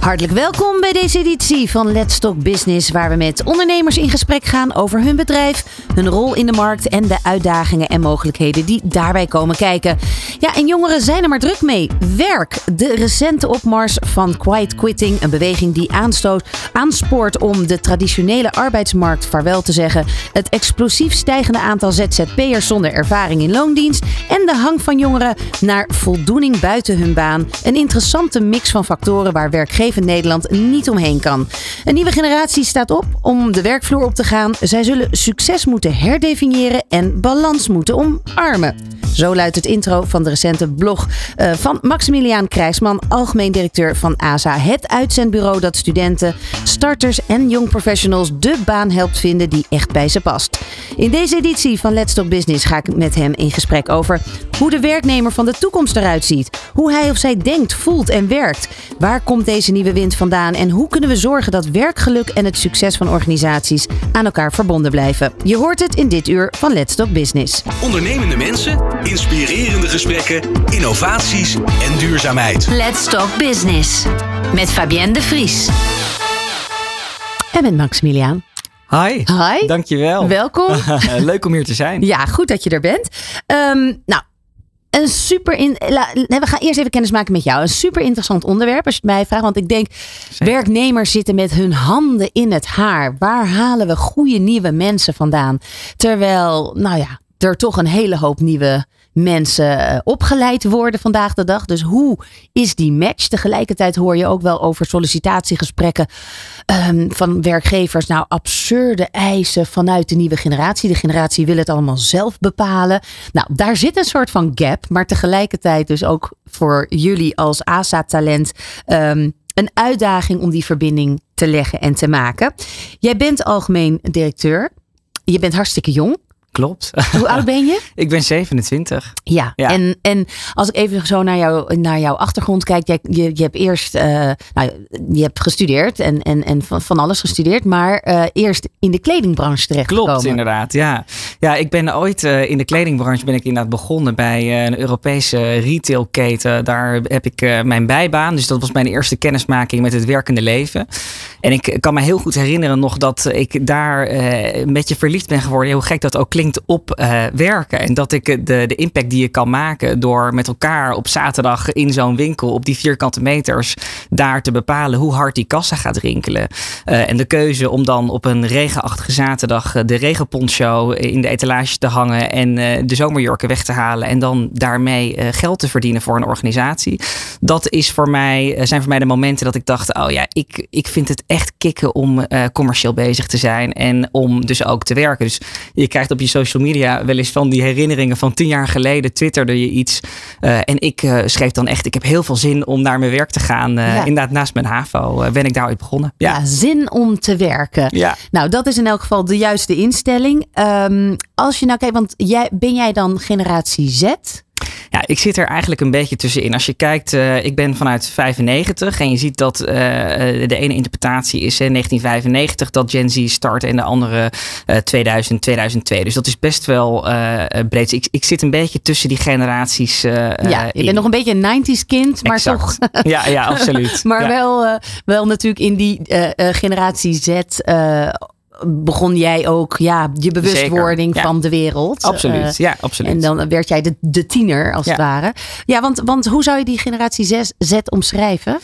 Hartelijk welkom bij deze editie van Let's Talk Business, waar we met ondernemers in gesprek gaan over hun bedrijf, hun rol in de markt en de uitdagingen en mogelijkheden die daarbij komen kijken. Ja, en jongeren zijn er maar druk mee. Werk. De recente opmars van quiet quitting, een beweging die aanstoot, aanspoort om de traditionele arbeidsmarkt vaarwel te zeggen. Het explosief stijgende aantal ZZP'ers zonder ervaring in loondienst en de hang van jongeren naar voldoening buiten hun baan. Een interessante mix van factoren waar werkgevers Nederland niet omheen kan. Een nieuwe generatie staat op om de werkvloer op te gaan. Zij zullen succes moeten herdefiniëren en balans moeten omarmen. Zo luidt het intro van de recente blog uh, van Maximiliaan Krijsman, algemeen directeur van ASA. Het uitzendbureau dat studenten, starters en young professionals de baan helpt vinden die echt bij ze past. In deze editie van Let's Talk Business ga ik met hem in gesprek over hoe de werknemer van de toekomst eruit ziet. Hoe hij of zij denkt, voelt en werkt. Waar komt deze nieuwe wind vandaan en hoe kunnen we zorgen dat werkgeluk en het succes van organisaties aan elkaar verbonden blijven? Je hoort het in dit uur van Let's Talk Business. Ondernemende mensen, inspirerende gesprekken, innovaties en duurzaamheid. Let's Talk Business. Met Fabienne de Vries. En met Maximiliaan. Hi. Hi. Dankjewel. Welkom. Leuk om hier te zijn. Ja, goed dat je er bent. Um, nou, een super in, we gaan eerst even kennis maken met jou. Een super interessant onderwerp als je het mij vraagt. Want ik denk, werknemers zitten met hun handen in het haar. Waar halen we goede nieuwe mensen vandaan? Terwijl, nou ja, er toch een hele hoop nieuwe mensen eh, opgeleid worden vandaag de dag. Dus hoe is die match? Tegelijkertijd hoor je ook wel over sollicitatiegesprekken um, van werkgevers. Nou, absurde eisen vanuit de nieuwe generatie. De generatie wil het allemaal zelf bepalen. Nou, daar zit een soort van gap. Maar tegelijkertijd dus ook voor jullie als ASA-talent. Um, een uitdaging om die verbinding te leggen en te maken. Jij bent algemeen directeur. Je bent hartstikke jong. Klopt. Hoe oud ben je? ik ben 27. Ja, ja, En, en als ik even zo naar, jou, naar jouw achtergrond kijk. Je, je, je hebt eerst uh, nou, je hebt gestudeerd en, en, en van, van alles gestudeerd. Maar uh, eerst in de kledingbranche terechtgekomen. Klopt, inderdaad. Ja, ja ik ben ooit uh, in de kledingbranche ben ik inderdaad begonnen bij een Europese retailketen. Daar heb ik mijn bijbaan. Dus dat was mijn eerste kennismaking met het werkende leven. En ik kan me heel goed herinneren nog dat ik daar een beetje verliefd ben geworden. Hoe gek dat ook klinkt op uh, werken. En dat ik de, de impact die je kan maken door met elkaar op zaterdag in zo'n winkel op die vierkante meters daar te bepalen hoe hard die kassa gaat rinkelen. Uh, en de keuze om dan op een regenachtige zaterdag de regenponcho in de etalage te hangen en de zomerjurken weg te halen en dan daarmee geld te verdienen voor een organisatie. Dat is voor mij, zijn voor mij de momenten dat ik dacht, oh ja, ik, ik vind het echt kicken om commercieel bezig te zijn en om dus ook te werken. Dus je krijgt op je social media wel eens van die herinneringen van tien jaar geleden twitterde je iets. Uh, en ik uh, schreef dan echt, ik heb heel veel zin om naar mijn werk te gaan. Uh, ja. Inderdaad, naast mijn HAVO ben ik daar ooit begonnen. Ja. ja. zin om te werken. Ja. Nou, dat is in elk geval de juiste instelling. Um, als je nou kijkt, want jij, ben jij dan generatie Z? Ja, ik zit er eigenlijk een beetje tussenin. Als je kijkt, uh, ik ben vanuit 95 en je ziet dat uh, de ene interpretatie is uh, 1995 dat Gen Z start en de andere 2000, 2002. Dus dat is best wel breed. Ik, ik zit een beetje tussen die generaties. ja, je in. bent nog een beetje een 90s kind, maar exact. toch. ja, ja, absoluut. maar ja. wel, wel natuurlijk in die generatie Z begon jij ook ja, je bewustwording ja. van de wereld. Absoluut, uh, ja, absoluut. En dan werd jij de, de tiener, als ja. het ware. Ja, want, want hoe zou je die generatie Z, Z omschrijven?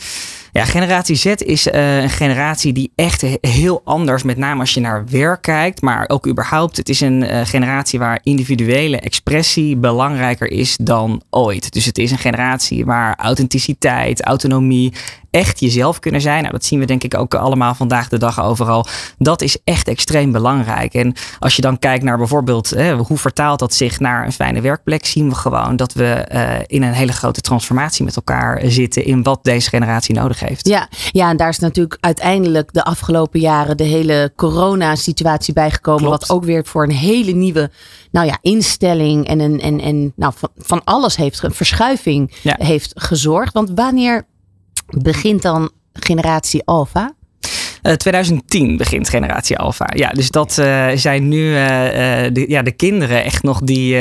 Ja, generatie Z is uh, een generatie die echt heel anders, met name als je naar werk kijkt, maar ook überhaupt. Het is een uh, generatie waar individuele expressie belangrijker is dan ooit. Dus het is een generatie waar authenticiteit, autonomie echt jezelf kunnen zijn. Nou, dat zien we denk ik ook allemaal vandaag de dag overal. Dat is echt extreem belangrijk. En als je dan kijkt naar bijvoorbeeld hè, hoe vertaalt dat zich naar een fijne werkplek, zien we gewoon dat we uh, in een hele grote transformatie met elkaar zitten in wat deze generatie nodig heeft. Ja, ja en daar is natuurlijk uiteindelijk de afgelopen jaren de hele corona-situatie bijgekomen. Klopt. Wat ook weer voor een hele nieuwe nou ja, instelling en, en, en, en nou, van, van alles heeft, een verschuiving Ja. heeft gezorgd. Want wanneer begint dan generatie Alpha? 2010 begint generatie Alpha. Ja, dus dat zijn nu de, ja, de kinderen echt nog die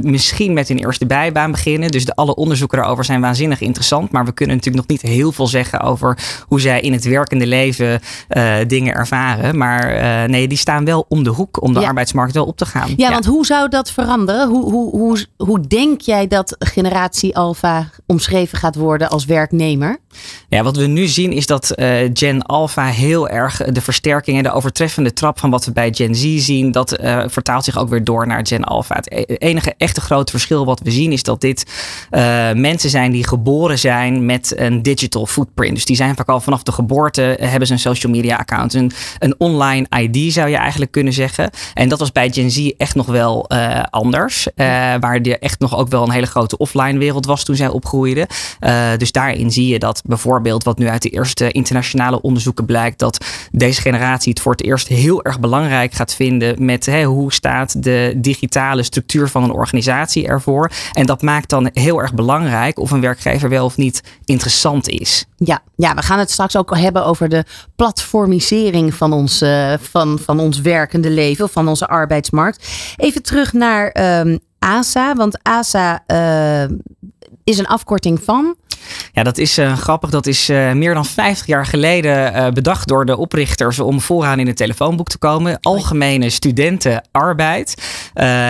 misschien met hun eerste bijbaan beginnen. Dus de, alle onderzoeken daarover zijn waanzinnig interessant. Maar we kunnen natuurlijk nog niet heel veel zeggen over hoe zij in het werkende leven dingen ervaren. Maar nee, die staan wel om de hoek om de arbeidsmarkt wel op te gaan. Ja, want hoe zou dat veranderen? Hoe, hoe, hoe, hoe denk jij dat generatie Alpha omschreven gaat worden als werknemer? Ja, wat we nu zien is dat Gen Alpha heel erg de versterking en de overtreffende trap van wat we bij Gen Z zien, dat uh, vertaalt zich ook weer door naar Gen Alpha. Het e-, enige echte grote verschil wat we zien is dat dit uh, mensen zijn die geboren zijn met een digital footprint. Dus die zijn vaak al vanaf de geboorte hebben ze een social media account, een, een online ID zou je eigenlijk kunnen zeggen. En dat was bij Gen Z echt nog wel anders, waar er echt nog ook wel een hele grote offline wereld was toen zij opgroeiden. dus daarin zie je dat bijvoorbeeld, wat nu uit de eerste internationale onderzoeken blijkt, dat deze generatie het voor het eerst heel erg belangrijk gaat vinden met hè, hoe staat de digitale structuur van een organisatie ervoor. En dat maakt dan heel erg belangrijk of een werkgever wel of niet interessant is. Ja, ja we gaan het straks ook hebben over de platformisering van ons, uh, van, van ons werkende leven, of van onze arbeidsmarkt. Even terug naar ASA, want ASA uh, is een afkorting van. Ja, dat is uh, grappig. Dat is uh, meer dan 50 jaar geleden uh, bedacht door de oprichters om vooraan in het telefoonboek te komen. Algemene studentenarbeid.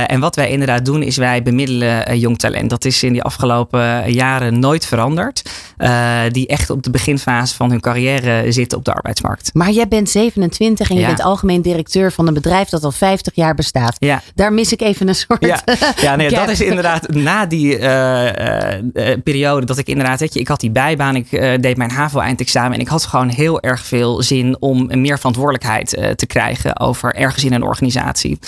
en wat wij inderdaad doen is wij bemiddelen jong talent. Dat is in die afgelopen jaren nooit veranderd. die echt op de beginfase van hun carrière zitten op de arbeidsmarkt. Maar jij bent 27 en je bent algemeen directeur van een bedrijf dat al 50 jaar bestaat. Ja. Daar mis ik even een soort. Ja, ja nee, dat is inderdaad na die periode dat ik inderdaad ik had die bijbaan, ik uh, deed mijn HAVO-eindexamen en ik had gewoon heel erg veel zin om meer verantwoordelijkheid uh, te krijgen over ergens in een organisatie.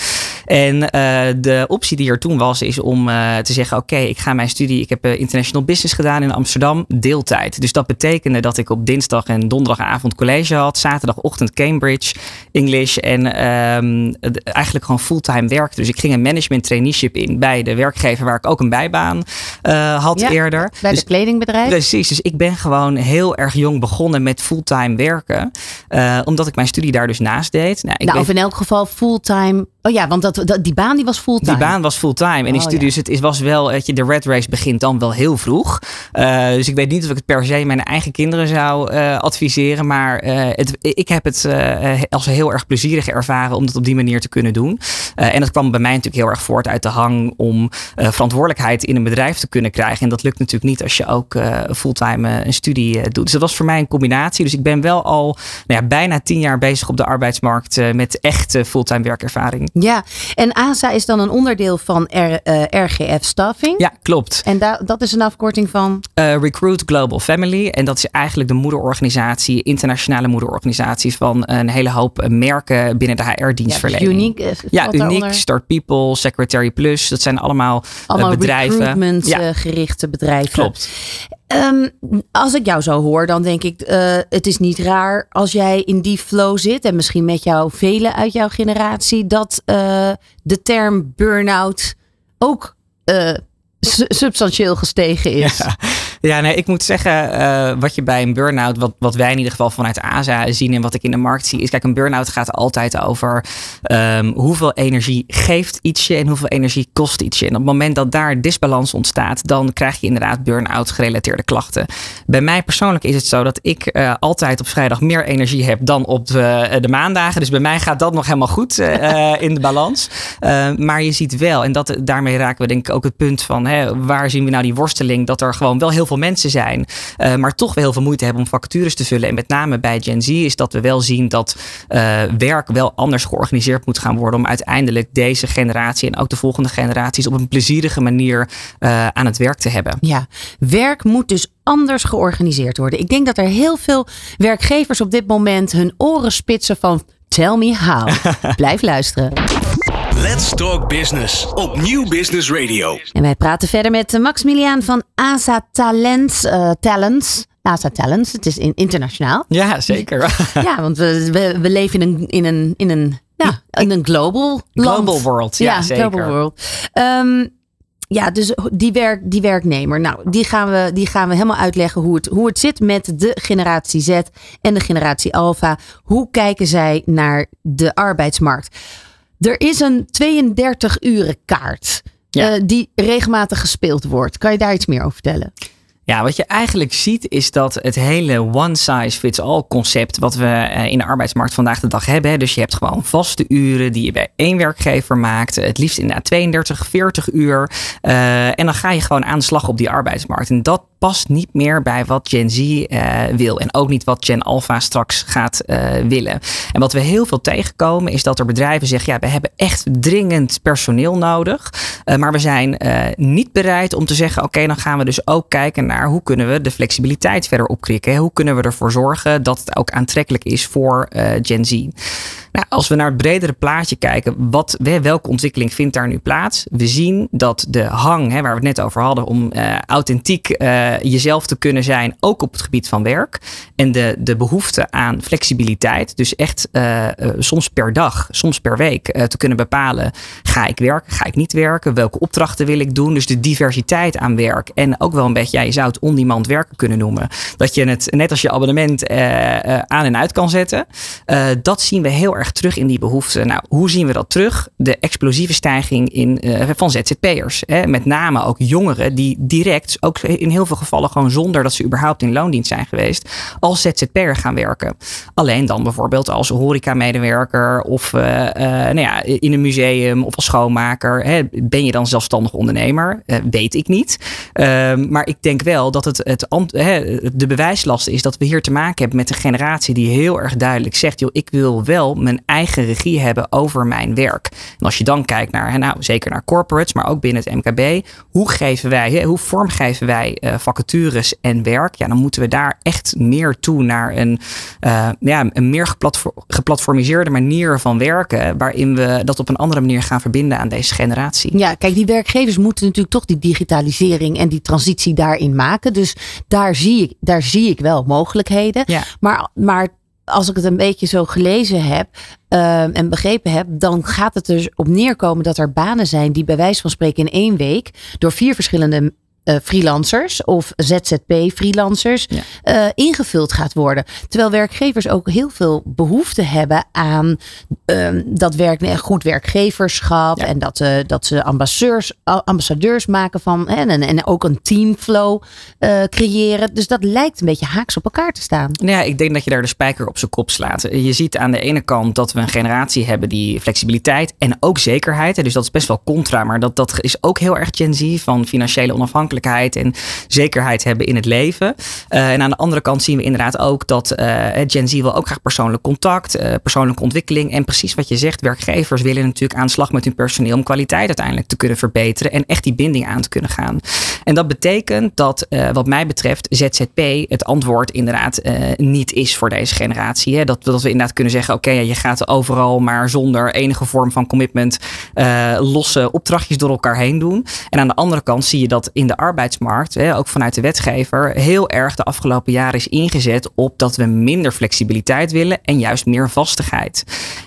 En uh, de optie die er toen was, is om te zeggen: Oké, ik ga mijn studie, ik heb international business gedaan in Amsterdam, deeltijd. Dus dat betekende dat ik op dinsdag en donderdagavond college had, zaterdagochtend Cambridge, English en um, eigenlijk gewoon fulltime werkte. Dus ik ging een management traineeship in bij de werkgever waar ik ook een bijbaan had ja, eerder. Bij dus, de kledingbedrijf? Precies, dus ik ben gewoon heel erg jong begonnen met fulltime werken. Uh, omdat ik mijn studie daar dus naast deed. Nou, ik nou, of in elk geval fulltime Oh ja, want dat, dat, die baan die was fulltime. Die baan was fulltime. En in oh, studies, het is, was wel, weet je, de red race begint dan wel heel vroeg. Uh, dus ik weet niet of ik het per se mijn eigen kinderen zou uh, adviseren. Maar uh, het, ik heb het als heel erg plezierig ervaren om dat op die manier te kunnen doen. en dat kwam bij mij natuurlijk heel erg voort uit de hang om verantwoordelijkheid in een bedrijf te kunnen krijgen. En dat lukt natuurlijk niet als je ook fulltime een studie doet. Dus dat was voor mij een combinatie. Dus ik ben wel al nou ja, bijna tien jaar bezig op de arbeidsmarkt met echte fulltime werkervaring. Ja, en ASA is dan een onderdeel van R, uh, eh, RGF Staffing. Ja, klopt. En da dat is een afkorting van? Uh, Recruit Global Family. En dat is eigenlijk de moederorganisatie, internationale moederorganisatie van een hele hoop merken binnen de HR-dienstverlening. Ja, dus uniek. Ja, Start People, Secretary Plus. Dat zijn allemaal, allemaal bedrijven. recruitment ja. gerichte bedrijven. Klopt. Um, als ik jou zo hoor, dan denk ik, uh, het is niet raar als jij in die flow zit en misschien met jou velen uit jouw generatie, dat uh, de term burn-out ook uh, substantieel gestegen is. Ja. Ja, nee, ik moet zeggen, uh, wat je bij een burn-out, wat, wat wij in ieder geval vanuit ASA zien en wat ik in de markt zie, is kijk, een burn-out gaat altijd over um, hoeveel energie geeft ietsje en hoeveel energie kost ietsje. En op het moment dat daar disbalans ontstaat, dan krijg je inderdaad burn-out gerelateerde klachten. Bij mij persoonlijk is het zo dat ik uh, altijd op vrijdag meer energie heb dan op de, de maandagen. Dus bij mij gaat dat nog helemaal goed uh, in de balans. maar je ziet wel, en dat, daarmee raken we denk ik ook het punt van hè, waar zien we nou die worsteling, dat er gewoon wel heel veel mensen zijn, uh, maar toch wel heel veel moeite hebben om vacatures te vullen. En met name bij Gen Z is dat we wel zien dat uh, werk wel anders georganiseerd moet gaan worden om uiteindelijk deze generatie en ook de volgende generaties op een plezierige manier uh, aan het werk te hebben. Ja, werk moet dus anders georganiseerd worden. Ik denk dat er heel veel werkgevers op dit moment hun oren spitsen van Tell me how. Blijf luisteren. Let's Talk Business op Nieuw Business Radio. En wij praten verder met Maximiliaan van ASA Talents. Uh, Talents. ASA Talents, het is in, internationaal. Ja, zeker. ja, want we, we, we, leven in een, in een, in een, ja, in een global Global world, ja, ja zeker. Global world. Um, ja, dus die, werk, die werknemer. Nou, die gaan, we, die gaan we helemaal uitleggen hoe het, hoe het zit met de generatie Z en de generatie Alpha. Hoe kijken zij naar de arbeidsmarkt? Er is een 32-uren kaart Ja. eh, die regelmatig gespeeld wordt. Kan je daar iets meer over vertellen? Ja, wat je eigenlijk ziet is dat het hele one size fits all concept wat we eh, in de arbeidsmarkt vandaag de dag hebben. Dus je hebt gewoon vaste uren die je bij één werkgever maakt. Het liefst inderdaad 32, 40 uur. Eh, en dan ga je gewoon aan de slag op die arbeidsmarkt. En dat past niet meer bij wat Gen Z eh, wil. En ook niet wat Gen Alpha straks gaat eh, willen. En wat we heel veel tegenkomen is dat er bedrijven zeggen: ja, we hebben echt dringend personeel nodig. Eh, maar we zijn niet bereid om te zeggen: oké, dan gaan we dus ook kijken naar hoe kunnen we de flexibiliteit verder opkrikken. Hoe kunnen we ervoor zorgen dat het ook aantrekkelijk is voor Gen Z. Nou, als we naar het bredere plaatje kijken, wat, welke ontwikkeling vindt daar nu plaats? We zien dat de hang, hè, waar we het net over hadden, om eh, authentiek eh, jezelf te kunnen zijn, ook op het gebied van werk. En de, de behoefte aan flexibiliteit, dus echt eh, soms per dag, soms per week te kunnen bepalen, ga ik werken, ga ik niet werken, welke opdrachten wil ik doen? Dus de diversiteit aan werk en ook wel een beetje, je zou het on-demand werken kunnen noemen. Dat je het, net als je abonnement aan en uit kan zetten. Dat zien we heel erg terug in die behoefte. Nou, hoe zien we dat terug? De explosieve stijging in, eh, van ZZP'ers. Met name ook jongeren die direct, ook in heel veel gevallen gewoon zonder dat ze überhaupt in loondienst zijn geweest, als ZZP'er gaan werken. Alleen dan bijvoorbeeld als horeca-medewerker of eh, eh, nou ja, in een museum of als schoonmaker. Hè? Ben je dan zelfstandig ondernemer? Weet ik niet. Ehm, maar ik denk wel dat het, het, de bewijslast is dat we hier te maken hebben met een generatie die heel erg duidelijk zegt: joh, ik wil wel mijn eigen regie hebben over mijn werk. En als je dan kijkt naar, nou, zeker naar corporates, maar ook binnen het MKB, hoe geven wij, hoe vormgeven wij eh, vacatures en werk? Ja, dan moeten we daar echt meer toe naar een, eh, ja, een meer geplatfor- geplatformiseerde manier van werken, waarin we dat op een andere manier gaan verbinden aan deze generatie. Ja, kijk, die werkgevers moeten natuurlijk toch die digitalisering en die transitie daarin maken. Dus daar zie ik, daar zie ik wel mogelijkheden. Ja. Maar, maar als ik het een beetje zo gelezen heb ehm, en begrepen heb, dan gaat het er op neerkomen dat er banen zijn die bij wijze van spreken in één week door vier verschillende eh, freelancers of ZZP-freelancers Ja. eh, ingevuld gaat worden. Terwijl werkgevers ook heel veel behoefte hebben aan ehm, dat werk, eh, goed werkgeverschap Ja. en dat, dat ze ambassadeurs, ambassadeurs maken van hè, en, en ook een teamflow creëren. Dus dat lijkt een beetje haaks op elkaar te staan. Nou ja, ik denk dat je daar de spijker op zijn kop slaat. Je ziet aan de ene kant dat we een generatie hebben die flexibiliteit en ook zekerheid. Dus dat is best wel contra, maar dat, dat is ook heel erg Gen Z van financiële onafhankelijkheid en zekerheid hebben in het leven. Eh, en aan de andere kant zien we inderdaad ook dat eh, Gen Z wil ook graag persoonlijk contact, eh, persoonlijke ontwikkeling. En precies wat je zegt, werkgevers willen natuurlijk aan de slag met hun personeel om kwaliteit uiteindelijk te kunnen verbeteren en echt die binding aan te kunnen gaan. En dat betekent dat, wat mij betreft, ZZP het antwoord inderdaad niet is voor deze generatie. Hè? Dat, dat we inderdaad kunnen zeggen: oké, je gaat overal maar zonder enige vorm van commitment losse opdrachtjes door elkaar heen doen. En aan de andere kant zie je dat in de arbeidsmarkt, hè, ook vanuit de wetgever, heel erg de afgelopen jaren is ingezet op dat we minder flexibiliteit willen en juist meer vastigheid.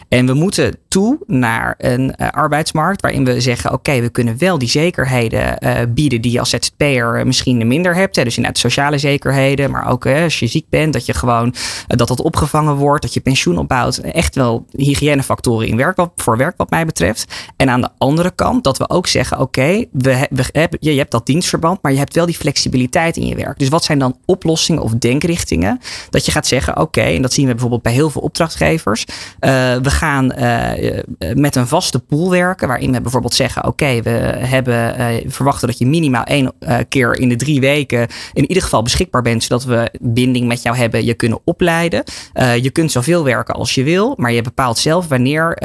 En we moeten toe naar een eh, arbeidsmarkt waarin we zeggen: oké, we kunnen wel die zekerheden eh, bieden die je als ZZP'er misschien minder hebt. Hè. Dus inderdaad sociale zekerheden, maar ook als je ziek bent, dat je gewoon eh, dat dat opgevangen wordt, dat je pensioen opbouwt. Echt wel hygiënefactoren in werk, voor werk wat mij betreft. En aan de andere kant dat we ook zeggen: oké, we, we je hebt dat dienstverband, maar je hebt wel die flexibiliteit in je werk. Dus wat zijn dan oplossingen of denkrichtingen? Dat je gaat zeggen: oké, en dat zien we bijvoorbeeld bij heel veel opdrachtgevers. eh, we gaan eh, eh, met een vaste pool werken, waarin we bijvoorbeeld zeggen: oké, we hebben verwachten dat je minimaal één keer in de drie weken in ieder geval beschikbaar bent, zodat we binding met jou hebben, je kunnen opleiden. Je kunt zoveel werken als je wil, maar je bepaalt zelf wanneer,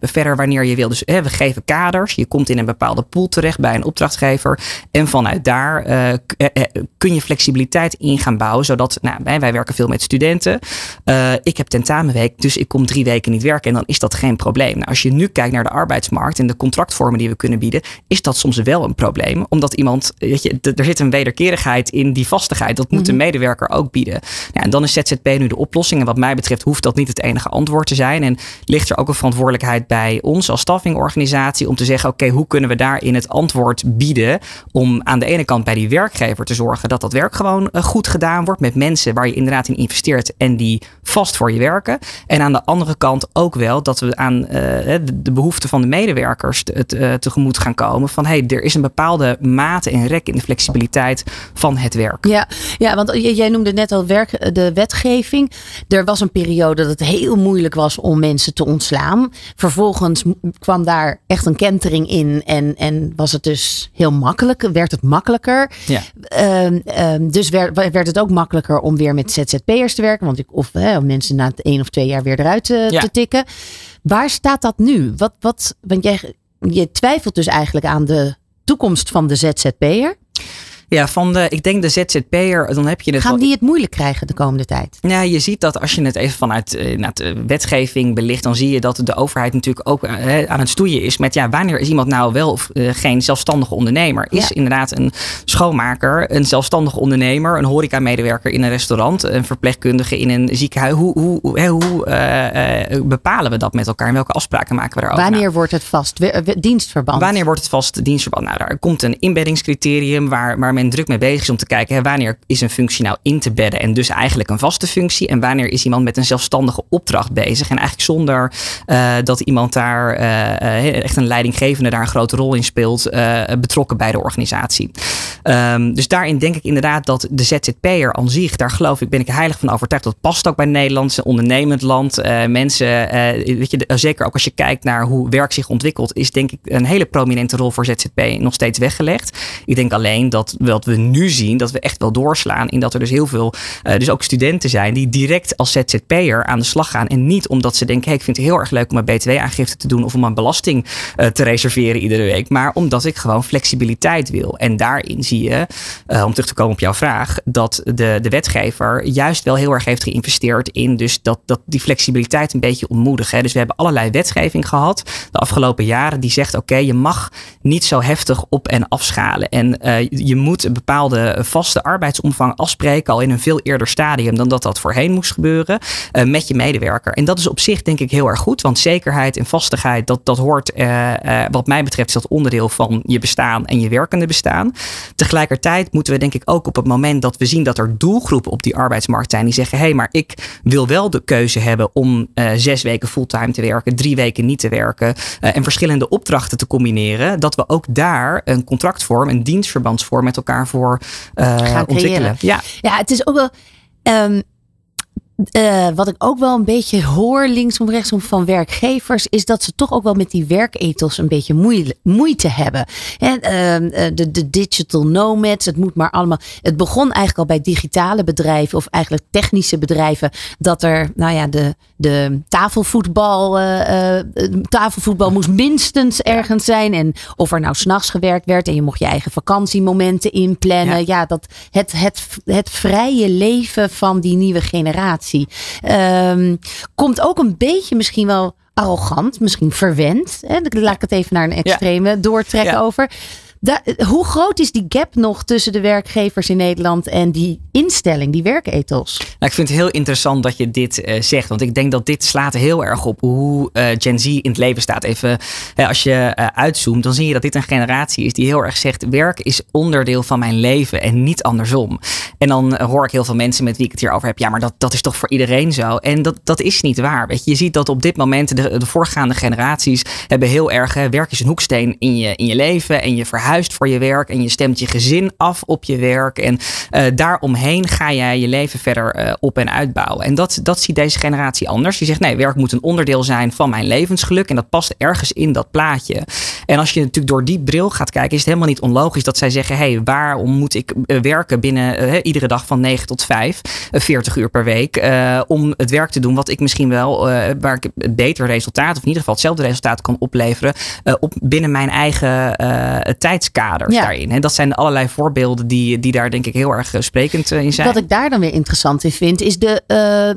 verder wanneer je wil. Dus we geven kaders, je komt in een bepaalde pool terecht bij een opdrachtgever en vanuit vanuit daar uh, kun je flexibiliteit in gaan bouwen. Zodat, nou, wij, wij werken veel met studenten. Uh, ik heb tentamenweek, dus ik kom drie weken niet werken. En dan is dat geen probleem. Nou, als je nu kijkt naar de arbeidsmarkt en de contractvormen die we kunnen bieden, is dat soms wel een probleem. Omdat iemand, weet je, er zit een wederkerigheid in die vastigheid. Dat moet mm de medewerker ook bieden. Ja, en dan is ZZP nu de oplossing. En wat mij betreft hoeft dat niet het enige antwoord te zijn. En ligt er ook een verantwoordelijkheid bij ons als staffingorganisatie om te zeggen: oké, hoe kunnen we daarin het antwoord bieden om aan de ene kant bij die werkgever te zorgen dat dat werk gewoon eh, goed gedaan wordt met mensen waar je inderdaad in investeert en die vast voor je werken. En aan de andere kant ook wel dat we aan uh, de, behoeften van de medewerkers te, uh, tegemoet gaan komen van hey, er is een bepaalde mate en rek in de flexibiliteit van het werk. Ja, ja want jij noemde net al werk, de wetgeving. Er was een periode dat het heel moeilijk was om mensen te ontslaan. Vervolgens kwam daar echt een kentering in en, en was het dus heel makkelijk, werd het makkelijker. Ja. Uh, dus werd, werd het ook makkelijker om weer met ZZP'ers te werken. Want ik, of hè, mensen na het één of twee jaar weer eruit te tikken. Waar staat dat nu? Wat, wat, want jij, je twijfelt dus eigenlijk aan de toekomst van de ZZP'er. Ja, van de, ik denk de ZZP'er, dan heb je het. Gaan die het moeilijk krijgen de komende tijd? Ja, je ziet dat als je het even vanuit uh, de wetgeving belicht, dan zie je dat de overheid natuurlijk ook uh, aan het stoeien is met ja, wanneer is iemand nou wel of uh, geen zelfstandige ondernemer? Is inderdaad een schoonmaker, een zelfstandige ondernemer, een horeca-medewerker in een restaurant, een verpleegkundige in een ziekenhuis? Hoe, hoe, hoe, hoe bepalen we dat met elkaar en welke afspraken maken we daarover? Wanneer nou, wordt het vast dienstverband? Wanneer wordt het vast dienstverband? Nou, daar komt een inbeddingscriterium waar, druk mee bezig is om te kijken hè, wanneer is een functie nou in te bedden en dus eigenlijk een vaste functie en wanneer is iemand met een zelfstandige opdracht bezig en eigenlijk zonder uh, dat iemand daar uh, echt een leidinggevende daar een grote rol in speelt betrokken bij de organisatie. Um, dus daarin denk ik inderdaad dat de ZZP'er aan zich, daar geloof ik, ben ik heilig van overtuigd. Dat past ook bij Nederland, een ondernemend land. mensen, weet je, zeker ook als je kijkt naar hoe werk zich ontwikkelt, is denk ik een hele prominente rol voor ZZP nog steeds weggelegd. Ik denk alleen dat wat we nu zien, dat we echt wel doorslaan. In dat er dus heel veel, uh, dus ook studenten zijn die direct als ZZP'er aan de slag gaan. En niet omdat ze denken, hey, ik vind het heel erg leuk om een btw-aangifte te doen of om een belasting uh, te reserveren iedere week. Maar omdat ik gewoon flexibiliteit wil. En daarin zie je, uh, om terug te komen op jouw vraag, dat de, de wetgever juist wel heel erg heeft geïnvesteerd in dus dat, dat die flexibiliteit een beetje ontmoedigen. Dus we hebben allerlei wetgeving gehad de afgelopen jaren die zegt, oké, je mag niet zo heftig op- en afschalen. En je moet een bepaalde vaste arbeidsomvang afspreken al in een veel eerder stadium dan dat dat voorheen moest gebeuren uh, met je medewerker. En dat is op zich denk ik heel erg goed, want zekerheid en vastigheid, dat, dat hoort uh, uh, wat mij betreft is dat onderdeel van je bestaan en je werkende bestaan. Tegelijkertijd moeten we denk ik ook op het moment dat we zien dat er doelgroepen op die arbeidsmarkt zijn die zeggen, hé, hey, maar ik wil wel de keuze hebben om zes weken fulltime te werken, drie weken niet te werken en verschillende opdrachten te combineren, dat we ook daar een contractvorm, een dienstverbandsvorm met elkaar voor uh, ontwikkelen. Ja. ja, het is ook wel. Um, uh, wat ik ook wel een beetje hoor linksom rechtsom van werkgevers is dat ze toch ook wel met die werkethos een beetje moeite, moeite hebben. En, uh, de, de digital nomads, het moet maar allemaal. Het begon eigenlijk al bij digitale bedrijven of eigenlijk technische bedrijven dat er, nou ja, de, de tafelvoetbal, uh, tafelvoetbal moest minstens ergens zijn en of er nou s'nachts gewerkt werd en je mocht je eigen vakantiemomenten inplannen. Ja, ja dat het, het, het vrije leven van die nieuwe generatie Um, komt ook een beetje misschien wel arrogant, misschien verwend. Hè? Laat ik het even naar een extreme doortrekken over hoe groot is die gap nog tussen de werkgevers in Nederland en die instelling, die werkethos? Nou, ik vind het heel interessant dat je dit uh, zegt. Want ik denk dat dit slaat heel erg op hoe uh, Gen Z in het leven staat. Even als je uitzoomt, dan zie je dat dit een generatie is die heel erg zegt: werk is onderdeel van mijn leven en niet andersom. En dan hoor ik heel veel mensen met wie ik het hier over heb. Ja, maar dat, dat is toch voor iedereen zo? En dat, dat is niet waar. Weet je, je ziet dat op dit moment de, de voorgaande generaties hebben heel erg werk is een hoeksteen in je, in je leven en je verhuis verhuist voor je werk en je stemt je gezin af op je werk. En uh, daaromheen ga jij je leven verder uh, op en uitbouwen. En dat, dat ziet deze generatie anders. Die zegt nee, werk moet een onderdeel zijn van mijn levensgeluk. En dat past ergens in dat plaatje. En als je natuurlijk door die bril gaat kijken, is het helemaal niet onlogisch dat zij zeggen: hé, hey, waarom moet ik werken binnen iedere dag van 9 tot 5, 40 uur per week, om het werk te doen wat ik misschien wel, waar ik het beter resultaat, of in ieder geval hetzelfde resultaat kan opleveren, op binnen mijn eigen tijdskaders daarin. En dat zijn allerlei voorbeelden die, die daar denk ik heel erg sprekend in zijn. Wat ik daar dan weer interessant in vind, is de,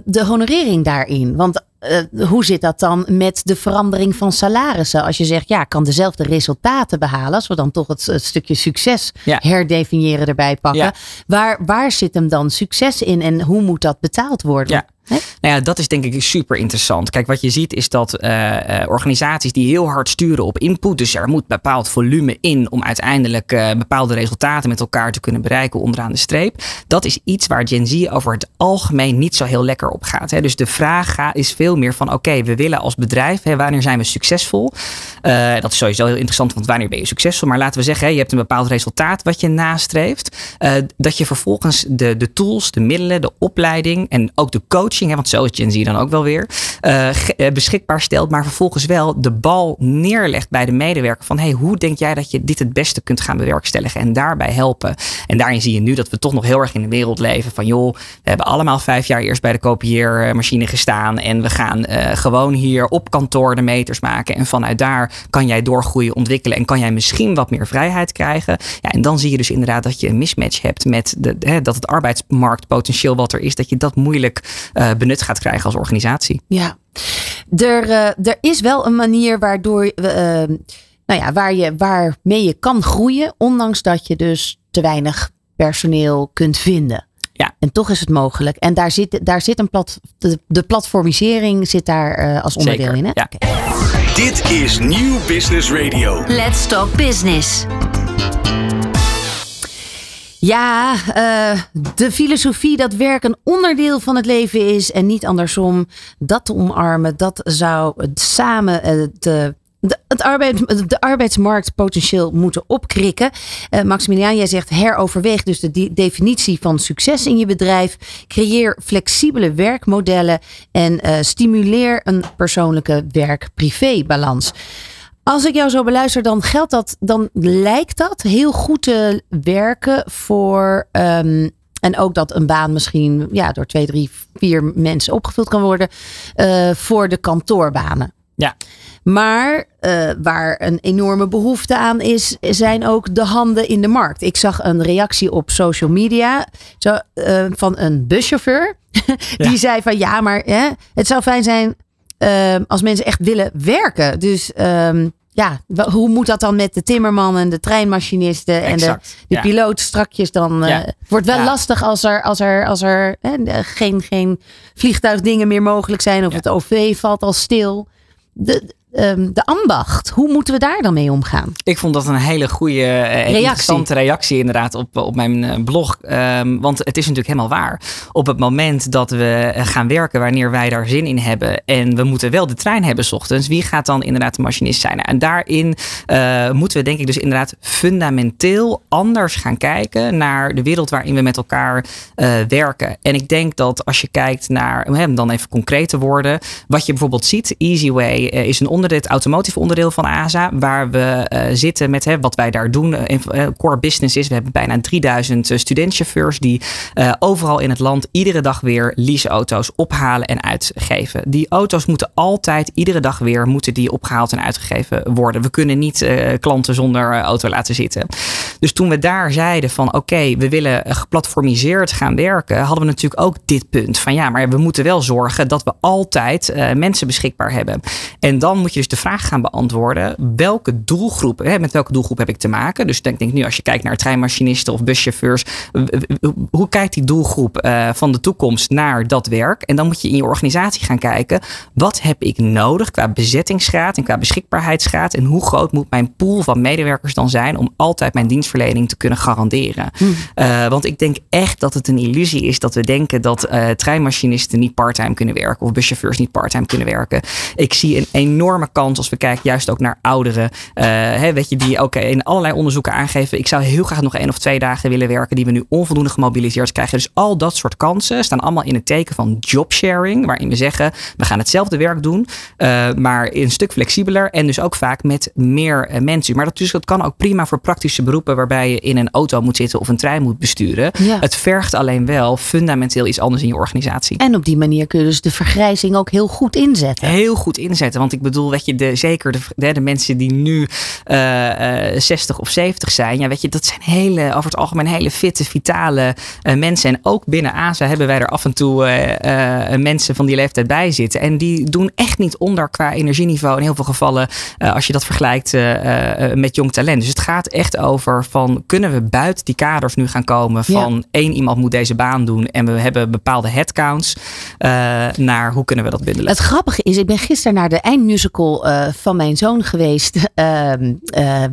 de honorering daarin. Want uh, hoe zit dat dan met de verandering van salarissen? Als je zegt, ja, ik kan dezelfde resultaten behalen. Als we dan toch het, stukje succes herdefiniëren erbij pakken. Waar, waar zit hem dan succes in en hoe moet dat betaald worden? Ja. Nou ja, dat is denk ik super interessant. Kijk, wat je ziet is dat uh, organisaties die heel hard sturen op input, dus er moet bepaald volume in om uiteindelijk uh, bepaalde resultaten met elkaar te kunnen bereiken onderaan de streep. Dat is iets waar Gen Z over het algemeen niet zo heel lekker op gaat. Hè. Dus de vraag is veel meer van oké, we willen als bedrijf, hè, wanneer zijn we succesvol? Dat is sowieso heel interessant, want wanneer ben je succesvol? Maar laten we zeggen, hè, je hebt een bepaald resultaat wat je nastreeft. dat je vervolgens de, de tools, de middelen, de opleiding en ook de hè, want zo is Gen Z dan ook wel weer, uh, beschikbaar stelt, maar vervolgens wel de bal neerlegt bij de medewerker van hey, hoe denk jij dat je dit het beste kunt gaan bewerkstelligen en daarbij helpen. En daarin zie je nu dat we toch nog heel erg in de wereld leven van joh, we hebben allemaal vijf jaar eerst bij de kopieermachine gestaan en we gaan uh, gewoon hier op kantoor de meters maken en vanuit daar kan jij doorgroeien, ontwikkelen en kan jij misschien wat meer vrijheid krijgen. Ja, en dan zie je dus inderdaad dat je een mismatch hebt met de, hè, dat het arbeidsmarktpotentieel wat er is, dat je dat moeilijk benut gaat krijgen als organisatie. Ja, er, uh, er is wel een manier waardoor, uh, nou ja, waar je, waarmee je kan groeien, ondanks dat je dus te weinig personeel kunt vinden. Ja. En toch is het mogelijk. En daar zit, daar zit een plat, de, de platformisering zit daar uh, als onderdeel Zeker. in. Hè? Ja. Okay. Dit is Nieuw Business Radio. Let's Talk Business. Ja, uh, de filosofie dat werk een onderdeel van het leven is en niet andersom. Dat te omarmen, dat zou samen uh, de de, het arbeid, de arbeidsmarkt potentieel moeten opkrikken. Uh, Maximiliaan, jij zegt heroverweeg dus de definitie van succes in je bedrijf. Creëer flexibele werkmodellen en stimuleer een persoonlijke werk-privé balans. Als ik jou zo beluister, dan geldt dat, dan lijkt dat heel goed te werken voor. Um, en ook dat een baan misschien ja, door twee, drie, vier mensen opgevuld kan worden uh, voor de kantoorbanen. Ja. Maar uh, waar een enorme behoefte aan is, zijn ook de handen in de markt. Ik zag een reactie op social media zo, uh, van een buschauffeur. Die ja. zei van ja, maar hè, het zou fijn zijn uh, als mensen echt willen werken. Dus um, ja, hoe moet dat dan met de timmerman en de treinmachinisten en de, de ja. piloot strakjes dan? Ja. Uh, het wordt wel Ja. lastig als er, als er, als er hè, geen, geen vliegtuigdingen meer mogelijk zijn of het OV valt al stil. De, ehm, de ambacht, hoe moeten we daar dan mee omgaan? Ik vond dat een hele goede eh, en interessante reactie inderdaad op, op mijn eh, blog. Ehm, want het is natuurlijk helemaal waar. Op het moment dat we eh, gaan werken wanneer wij daar zin in hebben. En we moeten wel de trein hebben 's ochtends. Wie gaat dan inderdaad de machinist zijn? En daarin eh, moeten we denk ik dus inderdaad fundamenteel anders gaan kijken naar de wereld waarin we met elkaar eh, werken. En ik denk dat als je kijkt naar, om hem dan even concreet te worden. Wat je bijvoorbeeld ziet, Easyway eh, is een het automotive onderdeel van ASA. Waar we eh, zitten met hè, wat wij daar doen. Eh, core business is, we hebben bijna 3000 eh, studentchauffeurs die overal in het land iedere dag weer leaseauto's ophalen en uitgeven. Die auto's moeten altijd, iedere dag weer, moeten die opgehaald en uitgegeven worden. We kunnen niet klanten zonder auto laten zitten. Dus toen we daar zeiden van oké, we willen geplatformiseerd gaan werken, hadden we natuurlijk ook dit punt van ja, maar we moeten wel zorgen dat we altijd eh, mensen beschikbaar hebben. En dan moet je dus de vraag gaan beantwoorden, welke doelgroep, hè, met welke doelgroep heb ik te maken? Dus denk, denk nu als je kijkt naar treinmachinisten of buschauffeurs, hoe kijkt die doelgroep eh, van de toekomst naar dat werk? En dan moet je in je organisatie gaan kijken, wat heb ik nodig qua bezettingsgraad en qua beschikbaarheidsgraad? En hoe groot moet mijn pool van medewerkers dan zijn om altijd mijn dienstverlening te kunnen garanderen. Uh, want ik denk echt dat het een illusie is dat we denken dat uh, treinmachinisten niet parttime kunnen werken of buschauffeurs niet parttime kunnen werken. Ik zie een enorme kans als we kijken juist ook naar ouderen. Uh, hè, weet je, die ook in allerlei onderzoeken aangeven. Ik zou heel graag nog één of twee dagen willen werken die we nu onvoldoende gemobiliseerd krijgen. Dus al dat soort kansen staan allemaal in het teken van jobsharing. Waarin we zeggen, we gaan hetzelfde werk doen, maar een stuk flexibeler. En dus ook vaak met meer mensen. Maar dat, dus, dat kan ook prima voor praktische beroepen waarbij je in een auto moet zitten of een trein moet besturen. Het vergt alleen wel fundamenteel iets anders in je organisatie. En op die manier kun je dus de vergrijzing ook heel goed inzetten. Heel goed inzetten. Want ik bedoel, weet je, de, zeker de, de, mensen die nu uh, uh, 60 of 70 zijn. Ja, weet je, dat zijn hele, over het algemeen hele fitte, vitale uh, mensen. En ook binnen ASA hebben wij er af en toe mensen van die leeftijd bij zitten. En die doen echt niet onder qua energieniveau in heel veel gevallen. als je dat vergelijkt met jong talent. Dus het gaat echt over van kunnen we buiten die kaders nu gaan komen van één iemand moet deze baan doen en we hebben bepaalde headcounts uh, naar hoe kunnen we dat bundelen. Het grappige is, ik ben gisteren naar de eindmusical uh, van mijn zoon geweest, uh,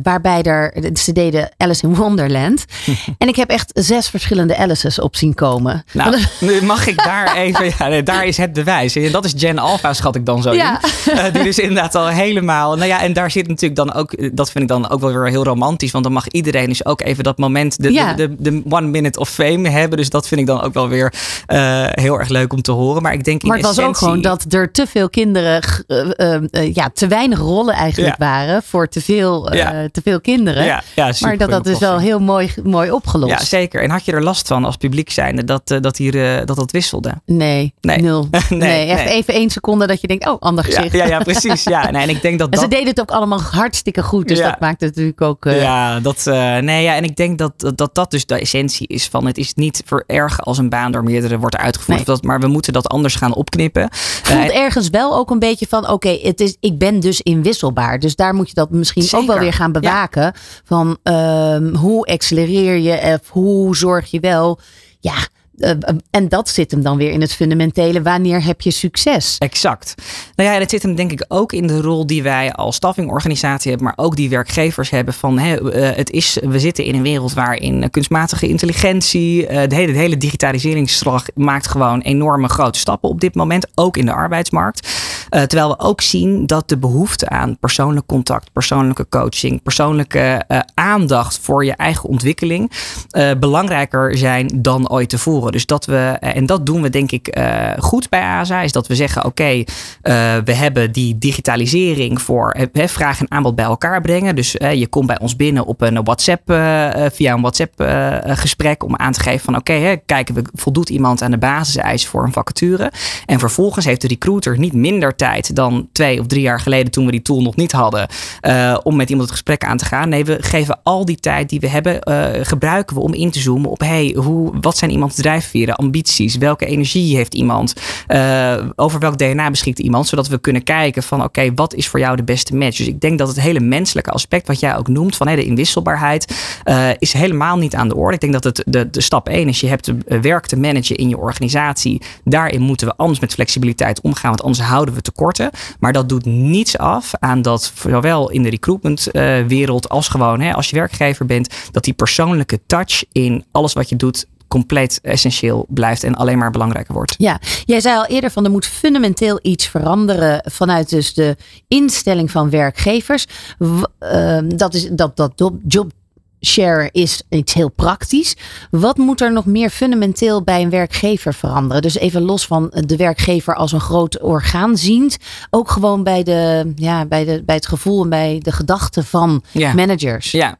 waarbij er, ze deden Alice in Wonderland. en ik heb echt zes verschillende Alice's op zien komen. Nou, nu mag ik daar even, ja, daar is het bewijs. En dat is Gen Alpha, schat ik dan zo ja. in. die dus inderdaad al helemaal, nou ja, en daar zit natuurlijk dan ook, dat vind ik dan ook wel weer heel romantisch, want dan mag iedereen dus ook even dat moment, de, ja. de, de, de one minute of fame hebben. Dus dat vind ik dan ook wel weer uh, heel erg leuk om te horen. Maar ik denk in Maar het essentie... was ook gewoon dat er te veel kinderen, uh, uh, ja, te weinig rollen eigenlijk ja. waren voor te veel, ja. te veel kinderen. Ja, ja maar dat dat dus wel heel mooi, mooi opgelost. Ja, zeker. En had je er last van als publiek zijnde dat, dat, hier, dat dat wisselde? Nee, nee. nul. nee, nee, echt nee. even één seconde dat je denkt, oh, ander gezicht. Ja, ja, precies. Ja, nee, en ik denk dat en ze deden het ook allemaal hartstikke goed. Dus dat maakt het natuurlijk ook... ja, dat, nee, ja, en ik denk dat, dat dat dus de essentie is van het is niet voor erg als een baan door meerdere wordt uitgevoerd. Nee. Dat, maar we moeten dat anders gaan opknippen. Voelt uh, ergens wel ook een beetje van oké, okay, het is ik ben dus inwisselbaar. Dus daar moet je dat misschien Zeker. ook wel weer gaan bewaken. Ja. Van um, hoe accelereer je of hoe zorg je wel ja, en dat zit hem dan weer in het fundamentele. Wanneer heb je succes? Exact. Nou ja, het zit hem denk ik ook in de rol die wij als staffingorganisatie hebben, maar ook die werkgevers hebben. Van hè, uh, het is, we zitten in een wereld waarin kunstmatige intelligentie, de, hele, de hele digitaliseringsslag maakt gewoon enorme grote stappen op dit moment, ook in de arbeidsmarkt. Terwijl we ook zien dat de behoefte aan persoonlijk contact, persoonlijke coaching, persoonlijke aandacht voor je eigen ontwikkeling belangrijker zijn dan ooit tevoren. Dus dat we, en dat doen we denk ik goed bij ASA, is dat we zeggen: oké, we hebben die digitalisering voor vraag en aanbod bij elkaar brengen. Dus je komt bij ons binnen op een WhatsApp, via een WhatsApp-gesprek om aan te geven: van oké, kijken we, voldoet iemand aan de basiseisen voor een vacature. En vervolgens heeft de recruiter niet minder tijd dan twee of drie jaar geleden, toen we die tool nog niet hadden, om met iemand het gesprek aan te gaan. Nee, we geven al die tijd die we hebben, gebruiken we om in te zoomen op: hey, hoe, wat zijn iemands drijfveren? ambities, welke energie heeft iemand, uh, over welk DNA beschikt iemand, zodat we kunnen kijken van oké, wat is voor jou de beste match? Dus ik denk dat het hele menselijke aspect wat jij ook noemt van de inwisselbaarheid is helemaal niet aan de orde. Ik denk dat het de, de stap 1 is, je hebt werk te managen in je organisatie. Daarin moeten we anders met flexibiliteit omgaan, want anders houden we tekorten. Maar dat doet niets af aan dat zowel in de recruitment uh, wereld als gewoon hè, als je werkgever bent, dat die persoonlijke touch in alles wat je doet compleet essentieel blijft en alleen maar belangrijker wordt. Ja, jij zei al eerder van er moet fundamenteel iets veranderen vanuit dus de instelling van werkgevers. Uh, dat is dat dat job share is iets heel praktisch. Wat moet er nog meer fundamenteel bij een werkgever veranderen? Dus even los van de werkgever als een groot orgaan ziend. Ook gewoon bij, de, ja, bij, de, bij het gevoel en bij de gedachten van ja. managers. Ja.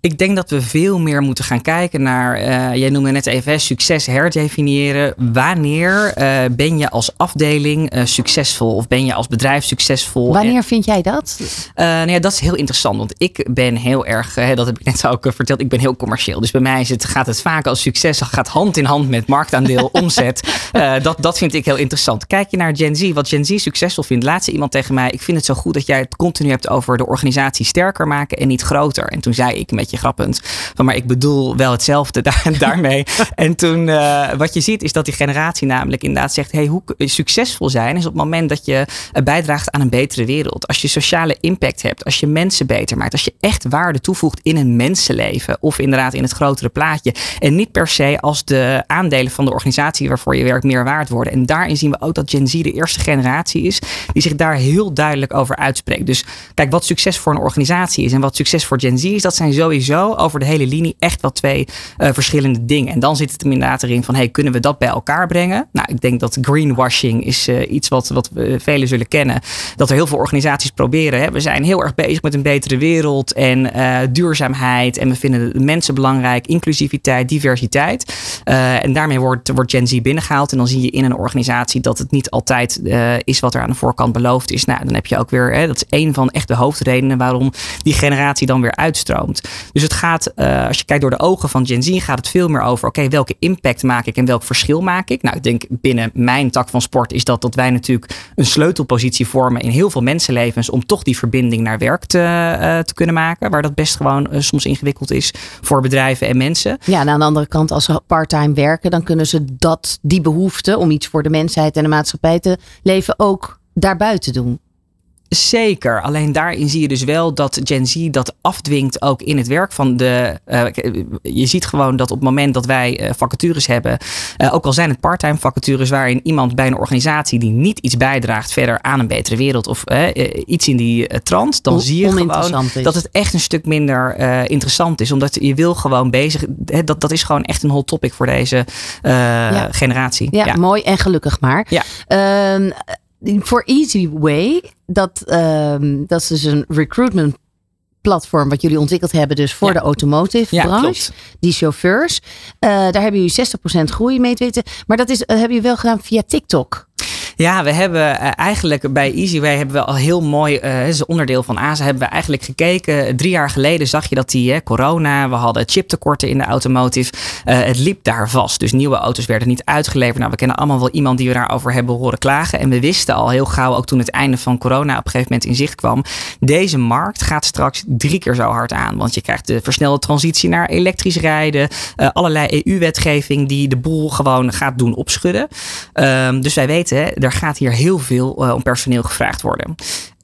Ik denk dat we veel meer moeten gaan kijken naar, uh, jij noemde net even succes herdefiniëren. Wanneer uh, ben je als afdeling uh, succesvol of ben je als bedrijf succesvol? Wanneer en, vind jij dat? nou ja, dat is heel interessant, want ik ben heel erg, dat heb ik net ook verteld, ik ben heel commercieel. Dus bij mij is het, gaat het vaak als succes, gaat hand in hand met marktaandeel, omzet. dat, dat vind ik heel interessant. Kijk je naar Gen Z, wat Gen Z succesvol vindt. Laatste iemand tegen mij, ik vind het zo goed dat jij het continu hebt over de organisatie sterker maken en niet groter. En toen zei ik met beetje grappend. Van, maar ik bedoel wel hetzelfde daar, daarmee. en toen, uh, wat je ziet, is dat die generatie namelijk inderdaad zegt: hey, hoe succesvol zijn is op het moment dat je bijdraagt aan een betere wereld. Als je sociale impact hebt, als je mensen beter maakt, als je echt waarde toevoegt in een mensenleven of inderdaad in het grotere plaatje. En niet per se als de aandelen van de organisatie waarvoor je werkt meer waard worden. En daarin zien we ook dat Gen Z de eerste generatie is die zich daar heel duidelijk over uitspreekt. Dus kijk, wat succes voor een organisatie is en wat succes voor Gen Z is, dat zijn sowieso over de hele linie echt wel twee uh, verschillende dingen. En dan zit het hem inderdaad erin van, hey, kunnen we dat bij elkaar brengen? Nou, ik denk dat greenwashing is uh, iets wat, wat we velen zullen kennen. Dat er heel veel organisaties proberen. Hè. We zijn heel erg bezig met een betere wereld en uh, duurzaamheid. En we vinden de mensen belangrijk, inclusiviteit, diversiteit. en daarmee wordt, wordt Gen Z binnengehaald. En dan zie je in een organisatie dat het niet altijd is wat er aan de voorkant beloofd is. Nou, dan heb je ook weer, hè, dat is een van echt de hoofdredenen waarom die generatie dan weer uitstroomt. Dus het gaat, uh, als je kijkt door de ogen van Gen Z, gaat het veel meer over, oké, welke impact maak ik en welk verschil maak ik? Nou, ik denk binnen mijn tak van sport is dat dat wij natuurlijk een sleutelpositie vormen in heel veel mensenlevens om toch die verbinding naar werk te, uh, te kunnen maken. Waar dat best gewoon uh, soms ingewikkeld is voor bedrijven en mensen. Ja, en aan de andere kant, als ze parttime werken, dan kunnen ze dat, die behoefte om iets voor de mensheid en de maatschappij te leven ook daarbuiten doen. Zeker. Alleen daarin zie je dus wel dat Gen Z dat afdwingt ook in het werk van de. Uh, je ziet gewoon dat op het moment dat wij uh, vacatures hebben, uh, ook al zijn het parttime vacatures waarin iemand bij een organisatie die niet iets bijdraagt verder aan een betere wereld of iets in die trant, dan zie je gewoon dat het echt een stuk minder interessant is. Omdat je wil gewoon bezig. dat, dat is gewoon echt een hot topic voor deze ja. generatie. Ja, ja, mooi en gelukkig maar. Ja. Ehm, voor Easy Way, dat, um, dat is dus een recruitment platform wat jullie ontwikkeld hebben, dus voor ja. de automotive Ja, branche. Die chauffeurs. Uh, daar hebben jullie 60% groei mee weten. Maar dat is, uh, hebben jullie wel gedaan via TikTok. Ja, we hebben uh, eigenlijk bij EasyWay hebben we al heel mooi, uh, is onderdeel van ASA, hebben we eigenlijk gekeken. Drie jaar geleden zag je dat die corona, we hadden chiptekorten in de automotive. Uh, het liep daar vast. Dus nieuwe auto's werden niet uitgeleverd. Nou, we kennen allemaal wel iemand die we daarover hebben horen klagen. En we wisten al heel gauw, ook toen het einde van corona op een gegeven moment in zicht kwam. Deze markt gaat straks drie keer zo hard aan. Want je krijgt de versnelde transitie naar elektrisch rijden. Allerlei EU-wetgeving die de boel gewoon gaat doen opschudden. Um, dus wij weten, hè, er gaat hier heel veel uh, om personeel gevraagd worden.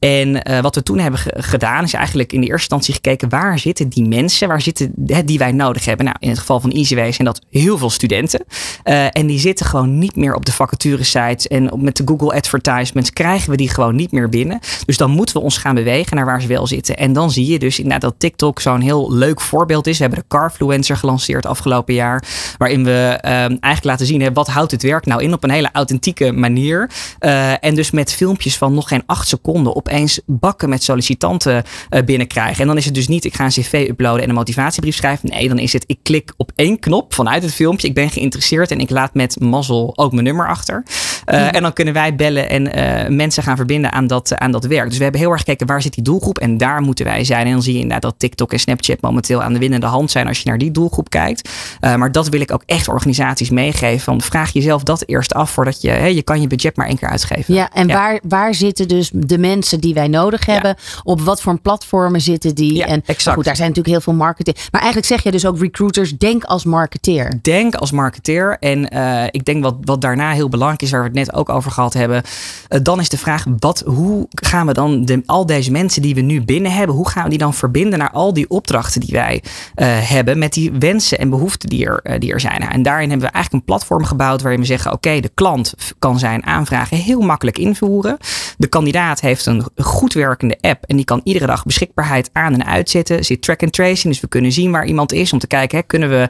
En uh, wat we toen hebben gedaan, is eigenlijk in de eerste instantie gekeken waar zitten die mensen, waar zitten hè, die wij nodig hebben. Nou, in het geval van EasyWay zijn dat heel veel studenten. Uh, en die zitten gewoon niet meer op de vacaturesites en op, met de Google Advertisements krijgen we die gewoon niet meer binnen. Dus dan moeten we ons gaan bewegen naar waar ze wel zitten. En dan zie je dus inderdaad dat TikTok zo'n heel leuk voorbeeld is. We hebben de Carfluencer gelanceerd afgelopen jaar, waarin we um, eigenlijk laten zien wat houdt het werk nou in op een hele authentieke manier. Uh, en dus met filmpjes van nog geen acht seconden op opeens bakken met sollicitanten uh, binnenkrijgen. En dan is het dus niet ik ga een cv uploaden en een motivatiebrief schrijven. Nee, dan is het ik klik op één knop vanuit het filmpje. Ik ben geïnteresseerd en ik laat met mazzel ook mijn nummer achter. Uh, ja. En dan kunnen wij bellen en uh, mensen gaan verbinden aan dat, aan dat werk. Dus we hebben heel erg gekeken waar zit die doelgroep en daar moeten wij zijn. En dan zie je inderdaad dat TikTok en Snapchat momenteel aan de winnende hand zijn als je naar die doelgroep kijkt. maar dat wil ik ook echt organisaties meegeven. Van vraag jezelf dat eerst af voordat je, hè, je kan je budget maar één keer uitgeven. Ja, en ja. Waar, waar zitten dus de mensen die wij nodig hebben. Ja. Op wat voor platformen zitten die. Ja, en exact. goed, daar zijn natuurlijk heel veel marketing. Maar eigenlijk zeg je dus ook recruiters, denk als marketeer. Denk als marketeer. En uh, ik denk wat, wat daarna heel belangrijk is, waar we net ook over gehad hebben. Uh, dan is de vraag, wat, hoe gaan we dan de, al deze mensen die we nu binnen hebben, hoe gaan we die dan verbinden naar al die opdrachten die wij uh, hebben met die wensen en behoeften die er, die er zijn. En daarin hebben we eigenlijk een platform gebouwd waarin we zeggen, oké, de klant kan zijn aanvragen heel makkelijk invoeren. De kandidaat heeft een goed werkende app. En die kan iedere dag beschikbaarheid aan en uitzetten. Zit track and tracing, dus we kunnen zien waar iemand is. Om te kijken, hè, kunnen we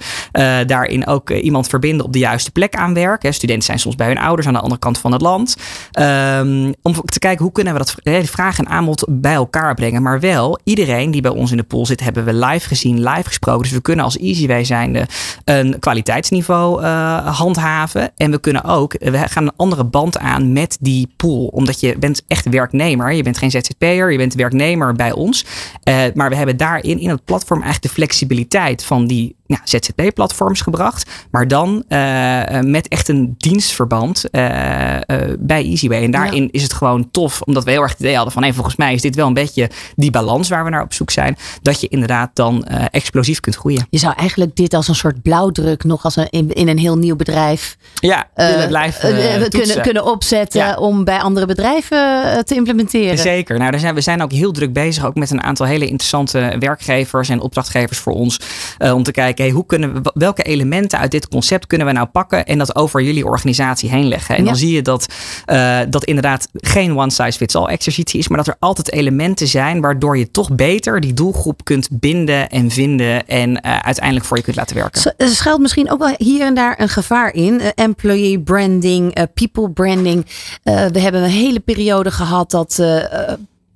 daarin ook iemand verbinden op de juiste plek aan werk. Hè, studenten zijn soms bij hun ouders aan de andere kant van het land. Um, om te kijken, hoe kunnen we dat hè, vraag en aanbod bij elkaar brengen. Maar wel, iedereen die bij ons in de pool zit, hebben we live gezien, live gesproken. Dus we kunnen als EasyWay zijnde een kwaliteitsniveau uh, handhaven. En we kunnen ook, we gaan een andere band aan met die pool. Omdat je bent echt werknemer. Je bent geen ZZP'er, je bent werknemer bij ons. Uh, maar we hebben daarin in het platform eigenlijk de flexibiliteit van die ja, ZZP-platforms gebracht. Maar dan uh, met echt een dienstverband uh, uh, bij Easyway. En daarin is het gewoon tof, omdat we heel erg het idee hadden van... Hey, volgens mij is dit wel een beetje die balans waar we naar op zoek zijn. Dat je inderdaad dan explosief kunt groeien. Je zou eigenlijk dit als een soort blauwdruk nog als een, in, in een heel nieuw bedrijf... Ja, willen blijven kunnen, kunnen opzetten om bij andere bedrijven te implementeren. Zeker. Nou, zijn, we zijn ook heel druk bezig ook met een aantal hele interessante werkgevers en opdrachtgevers voor ons. om te kijken, hey, hoe kunnen we, welke elementen uit dit concept kunnen we nou pakken en dat over jullie organisatie heen leggen. En dan zie je dat uh, dat inderdaad geen one size fits all exercitie is, maar dat er altijd elementen zijn waardoor je toch beter die doelgroep kunt binden en vinden en uh, uiteindelijk voor je kunt laten werken. Er schuilt misschien ook wel hier en daar een gevaar in. Uh, employee branding, people branding. we hebben een hele periode gehad dat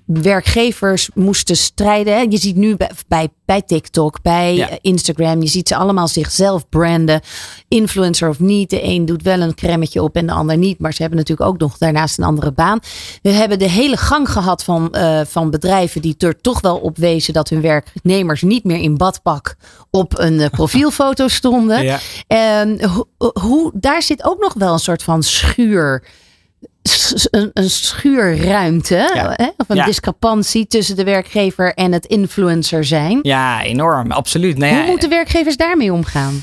werkgevers moesten strijden. Je ziet nu bij, bij, bij TikTok, bij Instagram, je ziet ze allemaal zichzelf branden. Influencer of niet. De een doet wel een cremmetje op en de ander niet. Maar ze hebben natuurlijk ook nog daarnaast een andere baan. We hebben de hele gang gehad van, uh, van bedrijven die er toch wel op wezen dat hun werknemers niet meer in badpak op een uh, profielfoto stonden. Ja. Um, hoe, daar zit ook nog wel een soort van schuur een, een schuurruimte hè? of een discrepantie tussen de werkgever en het influencer zijn. Ja, enorm, absoluut. Nou Hoe moeten werkgevers daarmee omgaan?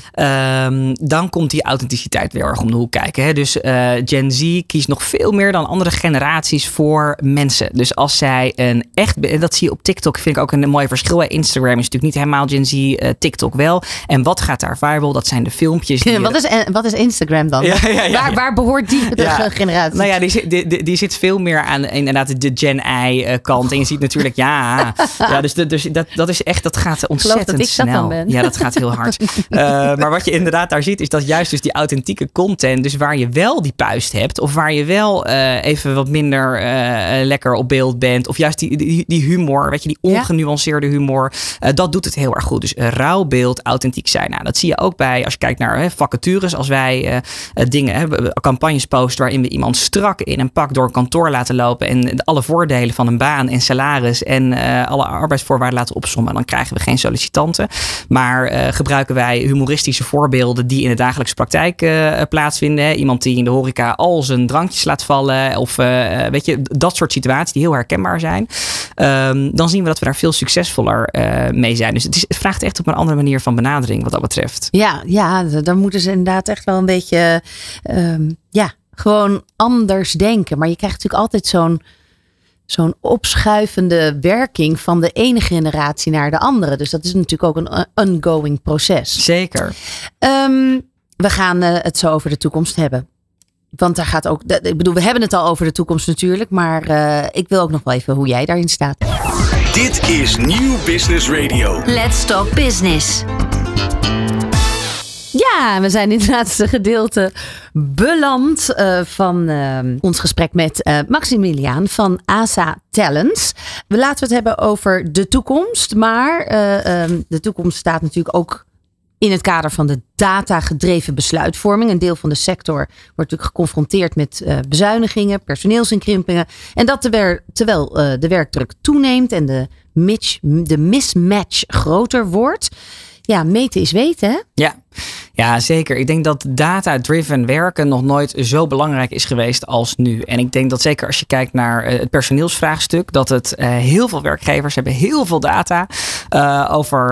Um, dan komt die authenticiteit weer erg om de hoek kijken. Hè? Dus uh, Gen Z kiest nog veel meer dan andere generaties voor mensen. Dus als zij een echt, en dat zie je op TikTok, vind ik ook een mooi verschil. Instagram is natuurlijk niet helemaal Gen Z, uh, TikTok wel. En wat gaat daar viral? Dat zijn de filmpjes. Die wat, is, wat is Instagram dan? Ja, waar, waar behoort die de generatie? Nou ja, die die, die, zit veel meer aan inderdaad de Gen I eh, kant. En je ziet natuurlijk, ja, ja dus, dus dat, dat is echt, dat gaat ontzettend dat snel. Dat ja, dat gaat heel hard. uh, maar wat je inderdaad daar ziet, is dat juist dus die authentieke content, dus waar je wel die puist hebt, of waar je wel uh, even wat minder uh, lekker op beeld bent, of juist die, die, die humor, weet je, die ongenuanceerde humor, dat doet het heel erg goed. Dus rauw beeld, authentiek zijn. Nou, dat zie je ook bij, als je kijkt naar hè, vacatures, als wij dingen, hè, campagnes posten waarin we iemand strak in een pak door een kantoor laten lopen en alle voordelen van een baan en salaris en uh, alle arbeidsvoorwaarden laten opsommen, dan krijgen we geen sollicitanten. Maar uh, gebruiken wij humoristische voorbeelden die in de dagelijkse praktijk uh, plaatsvinden. Iemand die in de horeca al zijn drankjes laat vallen of weet je, dat soort situaties die heel herkenbaar zijn. Um, dan zien we dat we daar veel succesvoller mee zijn. Dus het, vraagt echt op een andere manier van benadering wat dat betreft. Ja, ja, dan moeten ze inderdaad echt wel een beetje um, ja, gewoon anders denken. Maar je krijgt natuurlijk altijd zo'n zo'n opschuivende werking van de ene generatie naar de andere. Dus dat is natuurlijk ook een ongoing proces. Zeker. Um, we gaan uh, het zo over de toekomst hebben. Want daar gaat ook. Ik bedoel, we hebben het al over de toekomst natuurlijk. Maar uh, ik wil ook nog wel even hoe jij daarin staat. Dit is Nieuw Business Radio. Let's Talk Business. Ja, we zijn in het laatste gedeelte beland uh, van uh, ons gesprek met uh, Maximiliaan van ASA Talents. We laten het hebben over de toekomst, maar um, de toekomst staat natuurlijk ook in het kader van de data-gedreven besluitvorming. Een deel van de sector wordt natuurlijk geconfronteerd met bezuinigingen, personeelsinkrimpingen. En dat terwijl uh, de werkdruk toeneemt en de, de mismatch groter wordt. Ja, meten is weten, hè? Ja. Ja, zeker. Ik denk dat data-driven werken nog nooit zo belangrijk is geweest als nu. En ik denk dat zeker als je kijkt naar eh, het personeelsvraagstuk, dat het uh, heel veel werkgevers hebben heel veel data uh, over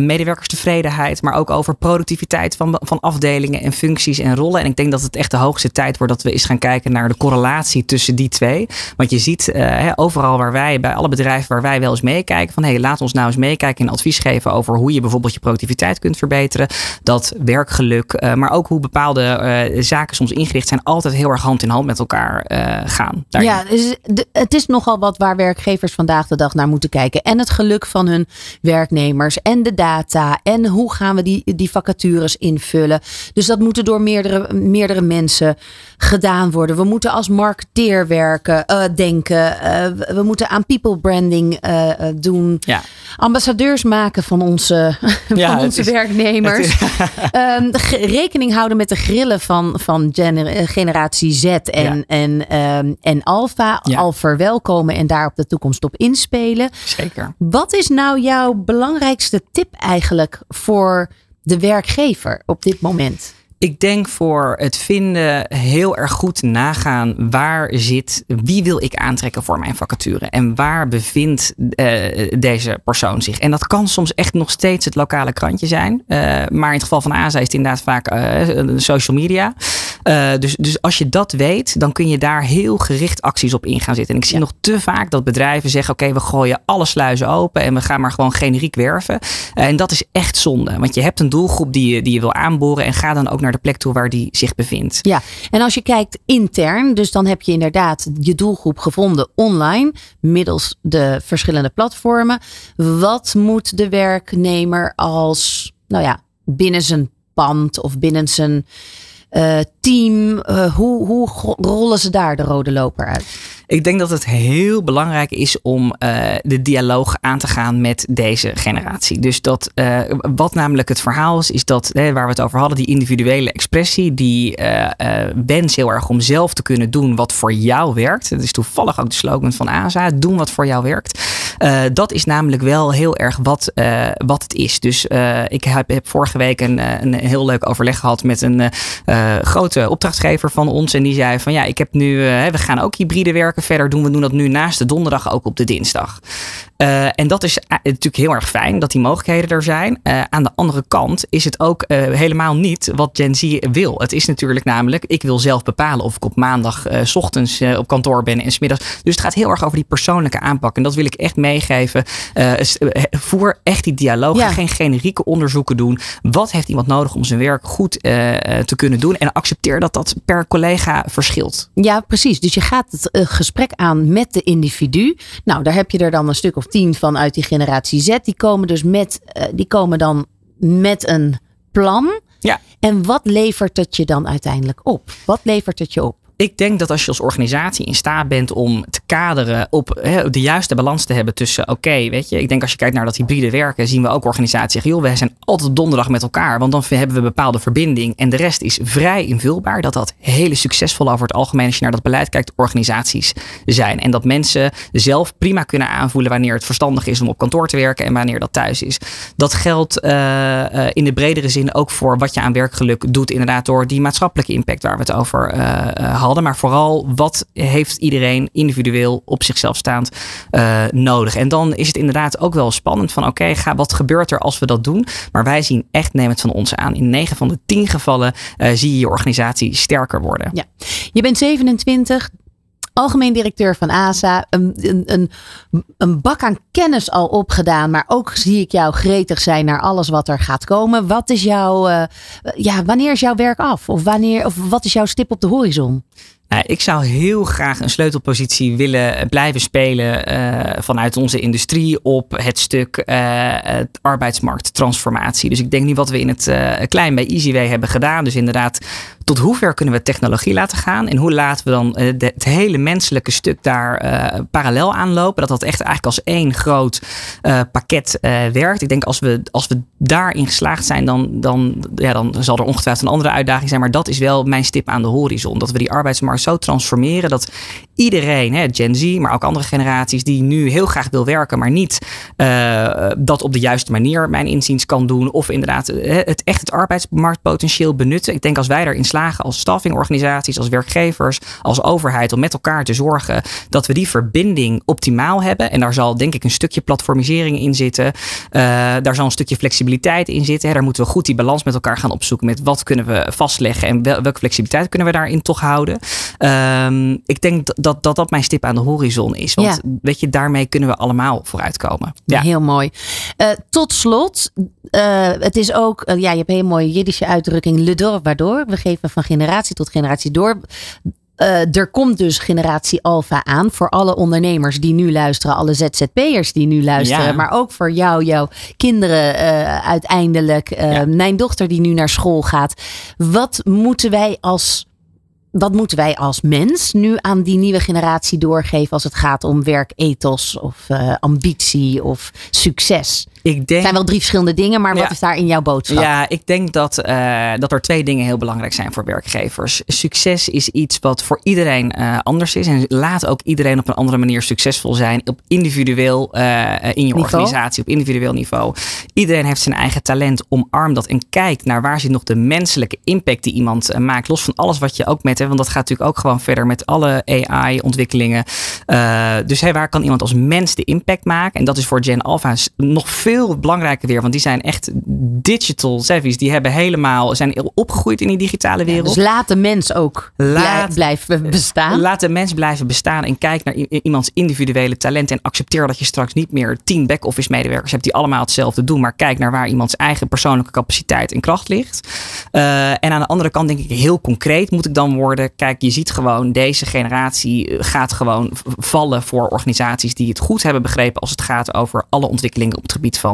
medewerkerstevredenheid, maar ook over productiviteit van, van afdelingen en functies en rollen. En ik denk dat het echt de hoogste tijd wordt dat we eens gaan kijken naar de correlatie tussen die twee. Want je ziet overal waar wij, bij alle bedrijven waar wij wel eens meekijken, van hé, laat ons nou eens meekijken en advies geven over hoe je bijvoorbeeld je productiviteit kunt verbeteren. Dat werkgeluk, uh, maar ook hoe bepaalde uh, zaken soms ingericht zijn, altijd heel erg hand in hand met elkaar uh, gaan. Daarin. Ja, dus het is nogal wat waar werkgevers vandaag de dag naar moeten kijken. En het geluk van hun werknemers en de data en hoe gaan we die, die vacatures invullen. Dus dat moet door meerdere, meerdere mensen gedaan worden. We moeten als marketeer werken, denken. we moeten aan people branding doen. Ja. Ambassadeurs maken van onze, ja, van onze is, werknemers. um, rekening houden met de grillen van, van gener generatie Z en, en, um, en Alpha. Ja. Al verwelkomen en daar op de toekomst op inspelen. Zeker. Wat is nou jouw belangrijkste tip eigenlijk voor de werkgever op dit moment? Ik denk voor het vinden heel erg goed nagaan waar zit, wie wil ik aantrekken voor mijn vacature en waar bevindt uh, deze persoon zich. En dat kan soms echt nog steeds het lokale krantje zijn, uh, maar in het geval van ASA is het inderdaad vaak uh, social media. Dus, dus als je dat weet, dan kun je daar heel gericht acties op in gaan zetten. En ik zie ja. nog te vaak dat bedrijven zeggen: oké, okay, we gooien alle sluizen open en we gaan maar gewoon generiek werven. en dat is echt zonde, want je hebt een doelgroep die je, die je wil aanboren en ga dan ook naar de plek toe waar die zich bevindt. Ja, en als je kijkt intern, dus dan heb je inderdaad je doelgroep gevonden online, middels de verschillende platformen. Wat moet de werknemer als, nou ja, binnen zijn pand of binnen zijn uh, team, uh, hoe, hoe rollen ze daar de rode loper uit? Ik denk dat het heel belangrijk is om uh, de dialoog aan te gaan met deze generatie. Dus dat wat namelijk het verhaal is, is dat hè, waar we het over hadden, die individuele expressie, die uh, wens heel erg om zelf te kunnen doen wat voor jou werkt. Dat is toevallig ook de slogan van ASA: doen wat voor jou werkt. Dat is namelijk wel heel erg wat, wat het is. Dus ik heb, heb, vorige week een, een heel leuk overleg gehad met een grote opdrachtgever van ons. En die zei van ja, ik heb nu, we gaan ook hybride werken verder doen. We doen dat nu naast de donderdag ook op de dinsdag. En dat is natuurlijk heel erg fijn dat die mogelijkheden er zijn. Aan de andere kant is het ook helemaal niet wat Gen Z wil. Het is natuurlijk namelijk, ik wil zelf bepalen of ik op maandag s ochtends op kantoor ben en smiddags. Dus het gaat heel erg over die persoonlijke aanpak. En dat wil ik echt meegeven. voer echt die dialoog. Ja. Geen generieke onderzoeken doen. Wat heeft iemand nodig om zijn werk goed te kunnen doen? En accepteer dat dat per collega verschilt. Ja, precies. Dus je gaat het gesprek aan met de individu. Nou, daar heb je er dan een stuk of tien van uit die generatie Z. Die komen dus met, die komen dan met een plan. Ja. En wat levert het je dan uiteindelijk op? Wat levert het je op? Ik denk dat als je als organisatie in staat bent om te kaderen op de juiste balans te hebben tussen, oké, weet je, ik denk als je kijkt naar dat hybride werken, zien we ook organisaties zeggen, joh, we zijn altijd donderdag met elkaar, want dan hebben we een bepaalde verbinding en de rest is vrij invulbaar. Dat dat hele succesvol over het algemeen, als je naar dat beleid kijkt, organisaties zijn. En dat mensen zelf prima kunnen aanvoelen wanneer het verstandig is om op kantoor te werken en wanneer dat thuis is. Dat geldt uh, uh, in de bredere zin ook voor wat je aan werkgeluk doet, inderdaad door die maatschappelijke impact waar we het over uh, hadden Maar vooral wat heeft iedereen individueel op zichzelf staand uh, nodig. En dan is het inderdaad ook wel spannend van oké, wat gebeurt er als we dat doen? Maar wij zien echt, neem het van ons aan. In 9 van de 10 gevallen uh, zie je je organisatie sterker worden. Ja. Je bent 27, algemeen directeur van ASA, een, een, een, bak aan kennis al opgedaan, maar ook zie ik jou gretig zijn naar alles wat er gaat komen. Wat is jouw, uh, ja, wanneer is jouw werk af? Of, wanneer, of wat is jouw stip op de horizon? Nou, ik zou heel graag een sleutelpositie willen blijven spelen uh, vanuit onze industrie op het stuk het arbeidsmarkttransformatie. Dus ik denk nu wat we in het klein bij EasyWay hebben gedaan. Dus inderdaad, tot hoever kunnen we technologie laten gaan? En hoe laten we dan de, het hele menselijke stuk daar parallel aanlopen? Dat dat echt eigenlijk als één groot pakket werkt. Ik denk als we, als we daarin geslaagd zijn, dan, dan, ja, dan zal er ongetwijfeld een andere uitdaging zijn. Maar dat is wel mijn stip aan de horizon. Dat we die arbeidsmarkt zo transformeren dat iedereen, hè, Gen Z, maar ook andere generaties, die nu heel graag wil werken, maar niet uh, dat op de juiste manier, mijn inziens, kan doen. Of inderdaad uh, het echt het arbeidsmarktpotentieel benutten. Ik denk als wij erin slagen als staffingorganisaties, als werkgevers, als overheid, om met elkaar te zorgen dat we die verbinding optimaal hebben. En daar zal denk ik een stukje platformisering in zitten. Uh, daar zal een stukje flexibiliteit in zitten. Daar moeten we goed die balans met elkaar gaan opzoeken. Met wat kunnen we vastleggen en wel, welke flexibiliteit kunnen we daarin toch houden. Um, ik denk dat, dat, dat dat mijn stip aan de horizon is. Want ja. weet je, daarmee kunnen we allemaal vooruitkomen. Ja. Heel mooi. Uh, tot slot, uh, het is ook, uh, ja, je hebt een hele mooie Jiddische uitdrukking, le door waardoor. We geven van generatie tot generatie door. Uh, er komt dus generatie Alpha aan voor alle ondernemers die nu luisteren, alle ZZP'ers die nu luisteren, ja. maar ook voor jou, jouw kinderen uh, uiteindelijk, uh, ja. mijn dochter die nu naar school gaat. Wat moeten wij als wat moeten wij als mens nu aan die nieuwe generatie doorgeven als het gaat om werkethos of uh, ambitie of succes? Ik denk, Het zijn wel drie verschillende dingen, maar wat Ja. is daar in jouw boodschap? Ja, ik denk dat, eh, dat er twee dingen heel belangrijk zijn voor werkgevers. Succes is iets wat voor iedereen eh, anders is. En laat ook iedereen op een andere manier succesvol zijn. Op individueel, eh, in je Niveau. organisatie, op individueel niveau. Iedereen heeft zijn eigen talent. Omarm dat en kijk naar waar zit nog de menselijke impact die iemand maakt. Los van alles wat je ook met, hè, want dat gaat natuurlijk ook gewoon verder met alle AI-ontwikkelingen. dus hey, waar kan iemand als mens de impact maken? En dat is voor Gen Alpha nog veel belangrijker weer. Want die zijn echt digital savvies. Die hebben helemaal, zijn opgegroeid in die digitale wereld. Dus laat de mens ook Laat- blijven bestaan. Laat de mens blijven bestaan en kijk naar iemands individuele talent. En accepteer dat je straks niet meer tien back-office medewerkers hebt die allemaal hetzelfde doen. Maar kijk naar waar iemands eigen persoonlijke capaciteit en kracht ligt. Eh, en aan de andere kant denk ik heel concreet moet ik dan worden. Kijk, je ziet gewoon deze generatie eh, gaat gewoon vallen voor organisaties die het goed hebben begrepen als het gaat over alle ontwikkelingen op het gebied van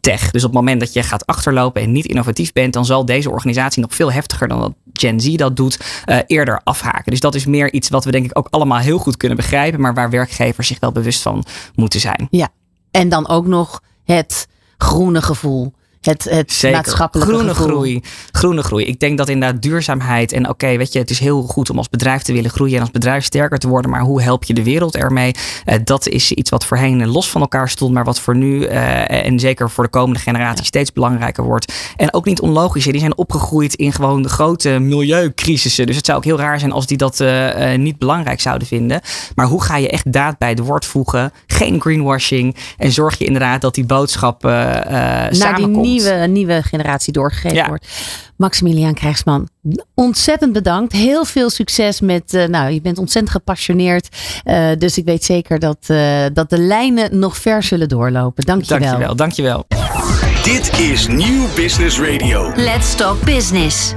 tech. Dus op het moment dat je gaat achterlopen en niet innovatief bent, dan zal deze organisatie nog veel heftiger dan dat Gen Z dat doet, eh, eerder afhaken. Dus dat is meer iets wat we denk ik ook allemaal heel goed kunnen begrijpen, maar waar werkgevers zich wel bewust van moeten zijn. Ja. En dan ook nog het groene gevoel. Het, het Zeker. maatschappelijke groene gevoel. groei. Groene groei. Ik denk dat inderdaad duurzaamheid. En oké, weet je, het is heel goed om als bedrijf te willen groeien en als bedrijf sterker te worden. Maar hoe help je de wereld ermee? Eh, dat is iets wat voorheen los van elkaar stond. Maar wat voor nu eh, en zeker voor de komende generatie steeds belangrijker wordt. En ook niet onlogisch. Die zijn opgegroeid in gewoon de grote milieucrisissen. Dus het zou ook heel raar zijn als die dat eh, niet belangrijk zouden vinden. Maar hoe ga je echt daad bij de woord voegen? Geen greenwashing. En zorg je inderdaad dat die boodschap samenkomt. Nieuwe, nieuwe generatie doorgegeven Ja. wordt. Maximiliaan Krijgsman, ontzettend bedankt. Heel veel succes met, eh, nou, je bent ontzettend gepassioneerd. Eh, dus ik weet zeker dat, eh, dat de lijnen nog ver zullen doorlopen. Dank je wel. Dankjewel, dankjewel. Dit is Nieuw Business Radio. Let's Talk Business.